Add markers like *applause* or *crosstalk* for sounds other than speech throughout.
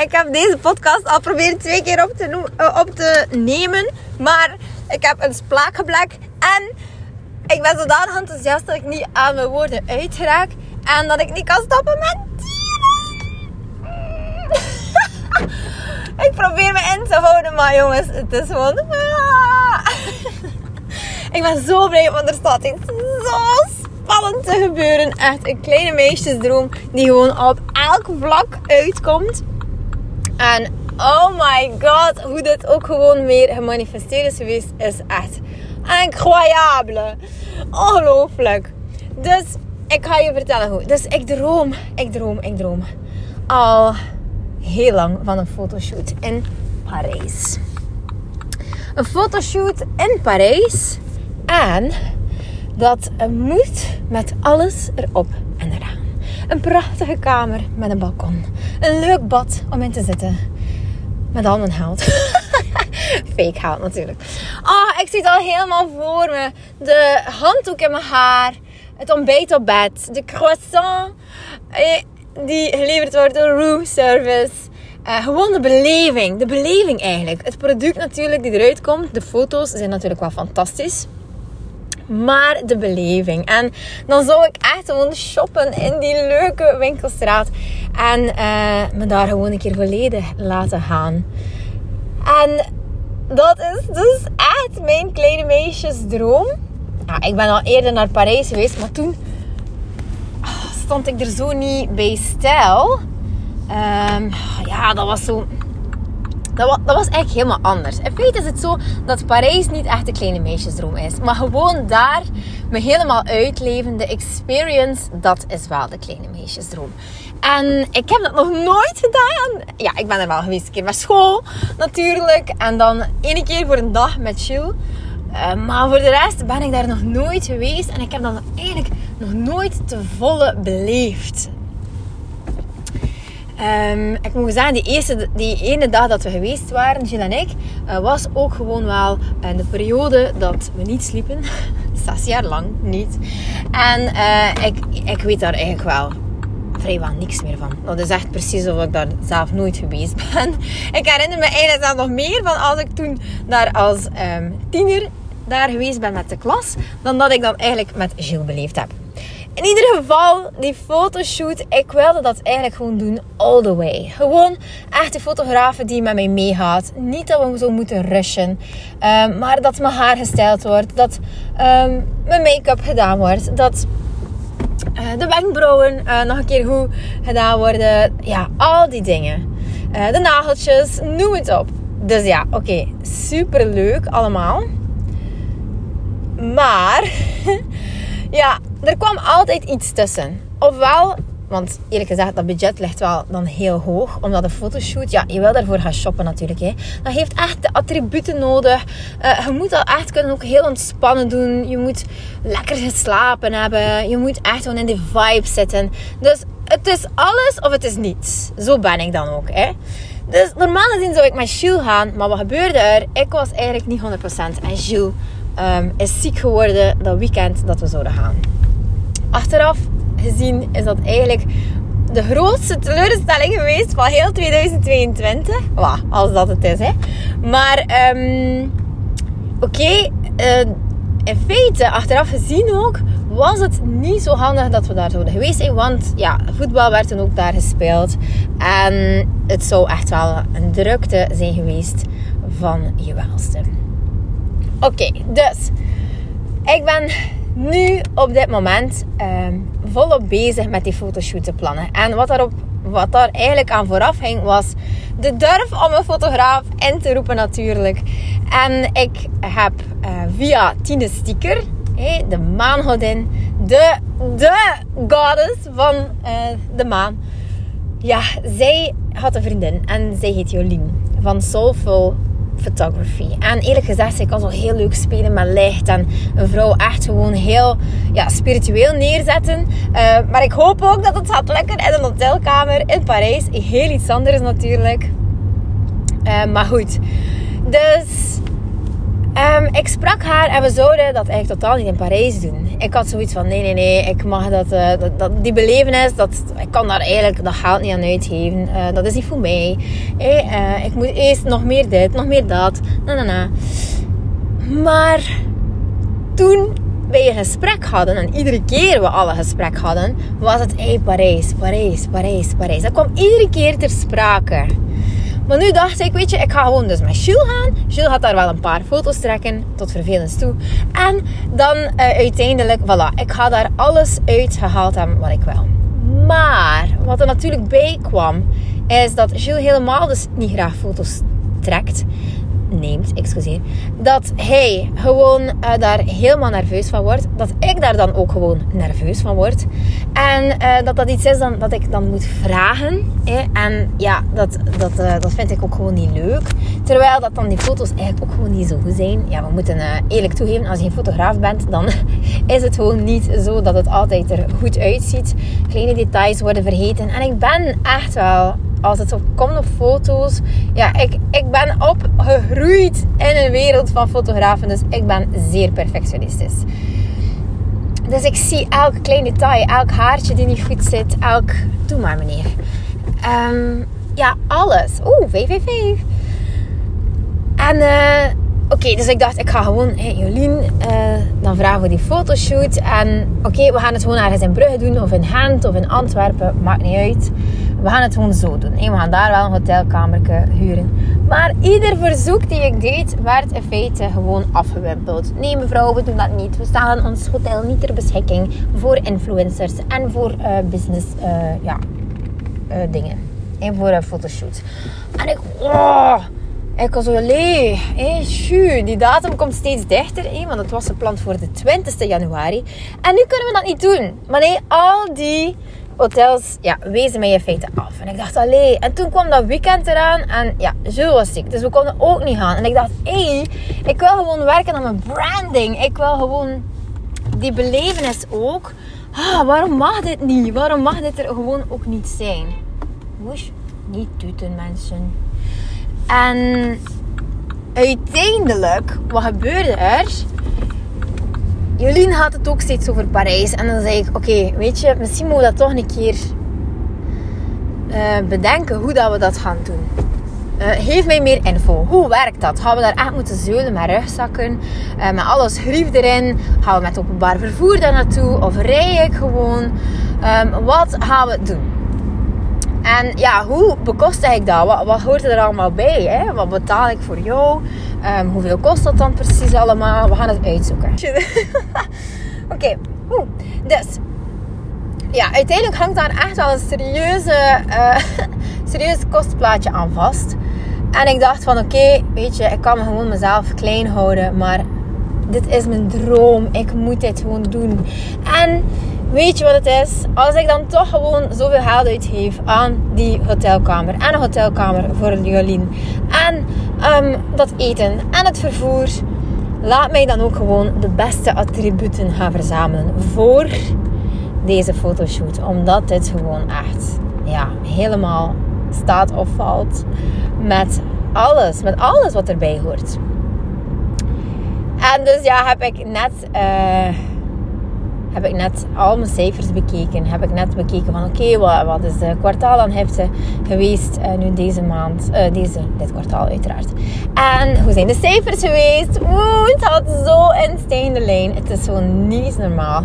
Ik heb deze podcast al proberen twee keer op te, eh, op te nemen. Maar ik heb een spraakgeblek. En ik ben zodanig enthousiast dat ik niet aan mijn woorden uitraak. En dat ik niet kan stoppen met *laughs* ik probeer me in te houden, maar jongens, het is gewoon... *laughs* Ik ben zo blij, want er staat iets zo spannend te gebeuren. Echt een kleine meisjesdroom die gewoon op elk vlak uitkomt. En oh my god, hoe dit ook gewoon weer gemanifesteerd is geweest, is echt incroyable. Ongelooflijk. Dus ik ga je vertellen hoe. Dus ik droom, ik droom, ik droom al heel lang van een fotoshoot in Parijs. Een fotoshoot in Parijs. En dat moet met alles erop. Een prachtige kamer met een balkon. Een leuk bad om in te zitten. Met al mijn geld. *laughs* Fake geld natuurlijk. Ah, ik zie het al helemaal voor me. De handdoek in mijn haar. Het ontbijt op bed. De croissant eh, die geleverd wordt door room service. Uh, gewoon de beleving. De beleving eigenlijk. Het product natuurlijk die eruit komt. De foto's zijn natuurlijk wel fantastisch maar de beleving. En dan zou ik echt gewoon shoppen in die leuke winkelstraat. En uh, me daar gewoon een keer volledig laten gaan. En dat is dus echt mijn kleine meisjesdroom. Ja, ik ben al eerder naar Parijs geweest, maar toen ah, stond ik er zo niet bij stijl. Um, ja, dat was zo dat was, dat was eigenlijk helemaal anders. In feite is het zo dat Parijs niet echt de kleine meisjesdroom is. Maar gewoon daar me helemaal uitleven, de experience, dat is wel de kleine meisjesdroom. En ik heb dat nog nooit gedaan. Ja, ik ben er wel geweest een keer met school natuurlijk. En dan één keer voor een dag met chill. Uh, maar voor de rest ben ik daar nog nooit geweest. En ik heb dat eigenlijk nog nooit te volle beleefd. Um, ik moet zeggen, die, eerste, die ene dag dat we geweest waren, Jill en ik, uh, was ook gewoon wel uh, de periode dat we niet sliepen. *laughs* Zes jaar lang niet. En uh, ik, ik weet daar eigenlijk wel vrijwel niks meer van. Dat is echt precies of ik daar zelf nooit geweest *laughs* ben. Ik herinner me eigenlijk zelf nog meer van als ik toen daar als um, tiener daar geweest ben met de klas, dan dat ik dan eigenlijk met Gilles beleefd heb. In ieder geval, die fotoshoot, ik wilde dat eigenlijk gewoon doen all the way. Gewoon echt de fotografen die met mij meegaat. Niet dat we zo moeten rushen, um, maar dat mijn haar gestyled wordt, dat um, mijn make-up gedaan wordt, dat uh, de wenkbrauwen uh, nog een keer goed gedaan worden. Ja, al die dingen. Uh, de nageltjes, noem het op. Dus ja, oké, super leuk allemaal. Maar *laughs* ja, er kwam altijd iets tussen. Ofwel, want eerlijk gezegd, dat budget ligt wel dan heel hoog. Omdat een fotoshoot, ja, je wil daarvoor gaan shoppen natuurlijk. Hè. Dat heeft echt de attributen nodig. Uh, je moet dat echt kunnen ook heel ontspannen doen. Je moet lekker geslapen hebben. Je moet echt gewoon in die vibe zitten. Dus het is alles of het is niets. Zo ben ik dan ook. Hè. Dus normaal gezien zou ik met Jules gaan. Maar wat gebeurde er? Ik was eigenlijk niet 100%. En Jules um, is ziek geworden dat weekend dat we zouden gaan. Achteraf gezien is dat eigenlijk de grootste teleurstelling geweest van heel 2022. Wow, als dat het is, hè. Maar, um, oké, uh, in feite, achteraf gezien ook, was het niet zo handig dat we daar zouden geweest zijn. Want ja, voetbal werd toen ook daar gespeeld. En het zou echt wel een drukte zijn geweest van je welste. Oké, dus ik ben nu op dit moment um, volop bezig met die fotoshoot te plannen. En wat, daarop, wat daar eigenlijk aan vooraf ging, was de durf om een fotograaf in te roepen natuurlijk. En ik heb uh, via Tine Stieker, hey, de maangodin, de, de goddess van uh, de maan. Ja, zij had een vriendin en zij heet Jolien van Soulful photography. En eerlijk gezegd, ik kan zo heel leuk spelen met licht en een vrouw echt gewoon heel ja, spiritueel neerzetten. Uh, maar ik hoop ook dat het gaat lukken in een hotelkamer in Parijs. Heel iets anders natuurlijk. Uh, maar goed. Dus um, ik sprak haar en we zouden dat eigenlijk totaal niet in Parijs doen. Ik had zoiets van: nee, nee, nee, ik mag dat, uh, dat, die belevenis, dat, ik kan daar eigenlijk dat geld niet aan uitgeven. Uh, dat is niet voor mij. Hey, ik moet eerst nog meer dit, nog meer dat. Na, na, na. Maar toen wij een gesprek hadden, en iedere keer we alle gesprek hadden, was het hey, Parijs, Parijs, Parijs, Parijs. Dat kwam iedere keer ter sprake. Maar nu dacht ik, weet je, ik ga gewoon dus met Jules gaan. Jules gaat daar wel een paar foto's trekken, tot vervelend toe. En dan uh, uiteindelijk, voilà, ik ga daar alles uitgehaald hebben wat ik wil. Maar, wat er natuurlijk bij kwam, is dat Jules helemaal dus niet graag foto's trekt neemt, excuseer, dat hij gewoon uh, daar helemaal nerveus van wordt. Dat ik daar dan ook gewoon nerveus van word. En uh, dat dat iets is dan, dat ik dan moet vragen. En ja, dat, dat, uh, dat vind ik ook gewoon niet leuk. Terwijl dat dan die foto's eigenlijk ook gewoon niet zo goed zijn. Ja, we moeten eerlijk toegeven, als je een fotograaf bent, dan *laughs* is het gewoon niet zo dat het altijd er goed uitziet. Kleine details worden vergeten. En ik ben echt wel als het op komt op foto's. Ja, ik, ik ben opgegroeid in een wereld van fotografen. Dus ik ben zeer perfectionistisch. Dus ik zie elk klein detail, elk haartje die niet goed zit, elk... Doe maar meneer. Um, ja, alles. Oeh, 555. En uh, oké, dus ik dacht, ik ga gewoon, hey, Jolien, uh, dan vragen we die fotoshoot. En oké, we gaan het gewoon ergens in Brugge doen, of in Gent, of in Antwerpen, maakt niet uit we gaan het gewoon zo doen. we gaan daar wel een hotelkamer huren. Maar ieder verzoek die ik deed, werd in feite gewoon afgewimpeld. Nee mevrouw, we doen dat niet. We staan ons hotel niet ter beschikking voor influencers en voor uh, business uh, ja, dingen. En voor een fotoshoot. En ik, oh, ik was zo, lee, hey, die datum komt steeds dichter, want het was gepland voor de 20 januari. En nu kunnen we dat niet doen. Maar nee, al die hotels ja, wezen mij in feite af. En ik dacht, allee. En toen kwam dat weekend eraan en ja, Jules was ziek. Dus we konden ook niet gaan. En ik dacht, hé, ik wil gewoon werken aan mijn branding. Ik wil gewoon die belevenis ook. Ah, waarom mag dit niet? Waarom mag dit er gewoon ook niet zijn? Moest niet tuten, mensen. En uiteindelijk, wat gebeurde er? Jolien had het ook steeds over Parijs. En dan zei ik, oké, weet je, misschien moeten we dat toch een keer uh, bedenken hoe dat we dat gaan doen. Uh, geef mij meer info. Hoe werkt dat? Gaan we daar echt moeten zeulen met rugzakken? Uh, met alles grief erin? Gaan we met openbaar vervoer daar naartoe? Of rij ik gewoon? Um, wat gaan we doen? En ja, hoe bekostig ik dat? Wat, wat hoort er allemaal bij? Hè? Wat betaal ik voor jou? Um, hoeveel kost dat dan precies allemaal? We gaan het uitzoeken. *laughs* Oké, dus ja, uiteindelijk hangt daar echt wel een serieuze, *laughs* uh, kostplaatje aan vast. En ik dacht van oké, weet je, ik kan me gewoon mezelf klein houden, maar dit is mijn droom. Ik moet dit gewoon doen. En weet je wat het is? Als ik dan toch gewoon zoveel geld uitgeef aan die hotelkamer. En een hotelkamer voor Jolien. En um, dat eten. En het vervoer. Laat mij dan ook gewoon de beste attributen gaan verzamelen. Voor deze fotoshoot. Omdat dit gewoon echt ja, helemaal staat of valt. Met alles. Met alles wat erbij hoort. En dus ja, heb ik net... Uh, heb ik net al mijn cijfers bekeken. Heb ik net bekeken van oké, wat, wat, is de kwartaal aan heeft geweest uh, nu deze maand. Uh, deze, dit kwartaal uiteraard. En hoe zijn de cijfers geweest? Oeh, het had zo in stijgende lijn. Het is gewoon niet normaal.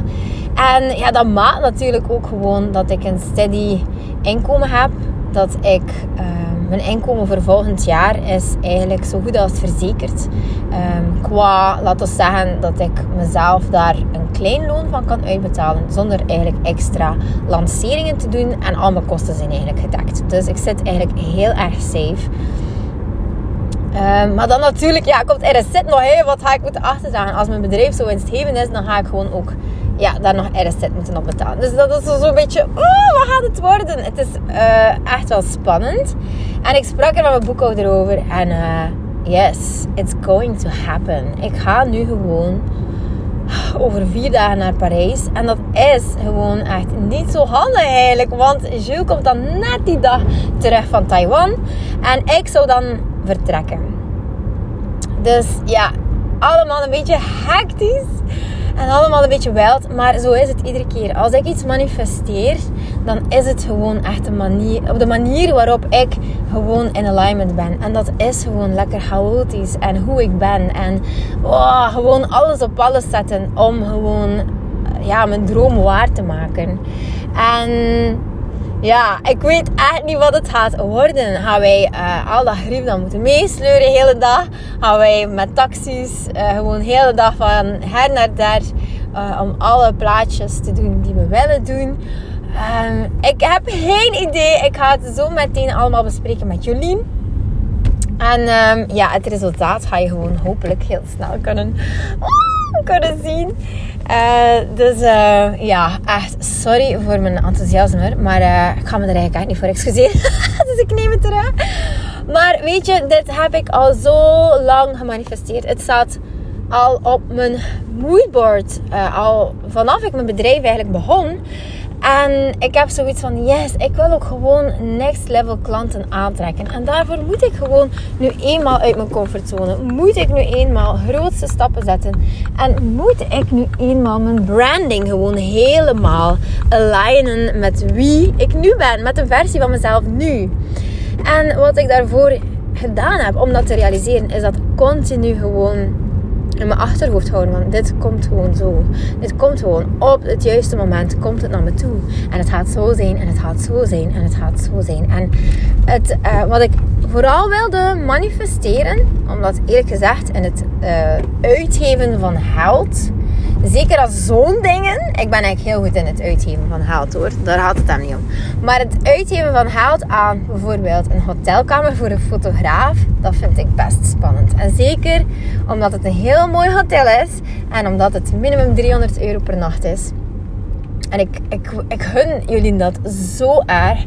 En ja, dat maakt natuurlijk ook gewoon dat ik een steady inkomen heb. Dat ik... Uh, mijn inkomen voor volgend jaar is eigenlijk zo goed als verzekerd. Um, qua, laten we zeggen, dat ik mezelf daar een klein loon van kan uitbetalen. Zonder eigenlijk extra lanceringen te doen. En al mijn kosten zijn eigenlijk gedekt. Dus ik zit eigenlijk heel erg safe. Um, maar dan natuurlijk, ja, komt er zit nog heel wat ga ik moeten achterstaan. Als mijn bedrijf zo winstgevend is, dan ga ik gewoon ook ja, daar nog RSZ moeten op betalen. Dus dat is zo'n beetje, oh, wat gaat het worden? Het is uh, echt wel spannend. En ik sprak er met mijn boekhouder over. En uh, yes, it's going to happen. Ik ga nu gewoon over vier dagen naar Parijs. En dat is gewoon echt niet zo handig eigenlijk. Want Jules komt dan net die dag terug van Taiwan. En ik zou dan vertrekken. Dus ja, allemaal een beetje hectisch. En allemaal een beetje wild. Maar zo is het iedere keer. Als ik iets manifesteer, dan is het gewoon echt een manier, op de manier waarop ik gewoon in alignment ben. En dat is gewoon lekker chaotisch. En hoe ik ben. En oh, gewoon alles op alles zetten om gewoon ja, mijn droom waar te maken. En ja, ik weet echt niet wat het gaat worden. Gaan wij uh, al dat grief dan moeten meesleuren de hele dag? Gaan wij met taxis uh, gewoon de hele dag van her naar daar uh, om alle plaatjes te doen die we willen doen? Um, ik heb geen idee. Ik ga het zo meteen allemaal bespreken met Jolien. En um, ja, het resultaat ga je gewoon hopelijk heel snel kunnen, oh, kunnen zien. Uh, dus ja, echt sorry voor mijn enthousiasme. Maar ik ga me er eigenlijk echt niet voor excuseren. *laughs* dus ik neem het terug. Maar weet je, dit heb ik al zo lang gemanifesteerd. Het staat al op mijn moodboard. al vanaf ik mijn bedrijf eigenlijk begon. En ik heb zoiets van, yes, ik wil ook gewoon next level klanten aantrekken. En daarvoor moet ik gewoon nu eenmaal uit mijn comfortzone. Moet ik nu eenmaal grootste stappen zetten. En moet ik nu eenmaal mijn branding gewoon helemaal alignen met wie ik nu ben. Met de versie van mezelf nu. En wat ik daarvoor gedaan heb om dat te realiseren, is dat continu gewoon in mijn achterhoofd houden. Want dit komt gewoon zo. Dit komt gewoon op het juiste moment. Komt het naar me toe. En het gaat zo zijn. En het gaat zo zijn. En het gaat zo zijn. En het, uh, wat ik vooral wilde manifesteren. Omdat eerlijk gezegd in het uh, uitgeven van geld Zeker als zo'n dingen. Ik ben eigenlijk heel goed in het uitgeven van geld hoor. Daar gaat het dan niet om. Maar het uitgeven van geld aan bijvoorbeeld een hotelkamer voor een fotograaf. Dat vind ik best spannend. En zeker omdat het een heel mooi hotel is. En omdat het minimum 300 euro per nacht is. En ik, ik, ik gun jullie dat zo erg.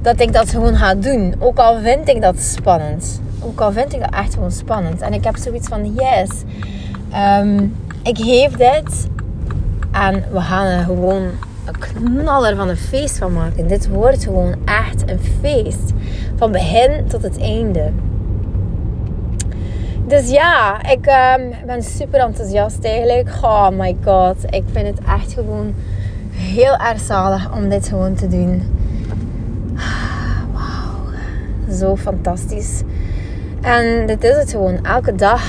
Dat ik dat gewoon ga doen. Ook al vind ik dat spannend. Ook al vind ik dat echt gewoon spannend. En ik heb zoiets van yes. Um, ik geef dit en we gaan er gewoon een knaller van een feest van maken. Dit wordt gewoon echt een feest. Van begin tot het einde. Dus ja, ik um, ben super enthousiast eigenlijk. Oh my god, ik vind het echt gewoon heel erg zalig om dit gewoon te doen. Wauw, zo fantastisch. En dit is het gewoon. Elke dag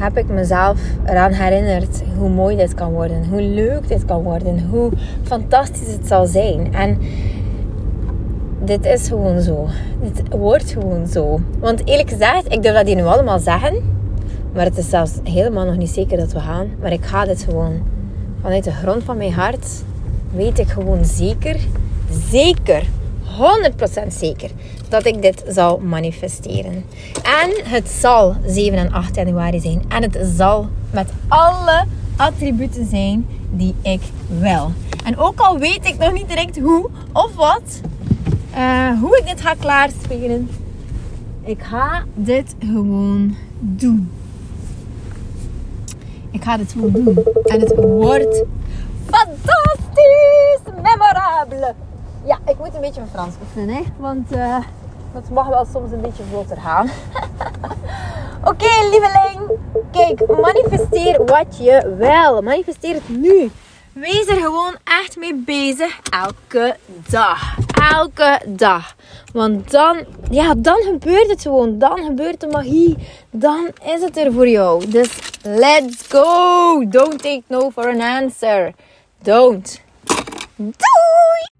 heb ik mezelf eraan herinnerd hoe mooi dit kan worden, hoe leuk dit kan worden, hoe fantastisch het zal zijn. En dit is gewoon zo. Dit wordt gewoon zo. Want eerlijk gezegd, ik durf dat hier nu allemaal zeggen, maar het is zelfs helemaal nog niet zeker dat we gaan. Maar ik ga dit gewoon vanuit de grond van mijn hart, weet ik gewoon zeker, zeker 100% zeker dat ik dit zal manifesteren. En het zal 7 en 8 januari zijn. En het zal met alle attributen zijn die ik wil. En ook al weet ik nog niet direct hoe of wat, uh, hoe ik dit ga klaarspelen, ik ga dit gewoon doen. Ik ga dit gewoon doen. En het wordt fantastisch, memorabel. Ja, ik moet een beetje mijn Frans oefenen, hè? want uh, dat mag wel soms een beetje vlotter gaan. *laughs* Oké, lieveling. Kijk, manifesteer wat je wil. Manifesteer het nu. Wees er gewoon echt mee bezig. Elke dag. Elke dag. Want dan, ja, dan gebeurt het gewoon. Dan gebeurt de magie. Dan is het er voor jou. Dus let's go. Don't take no for an answer. Don't. Doei!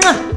嗯。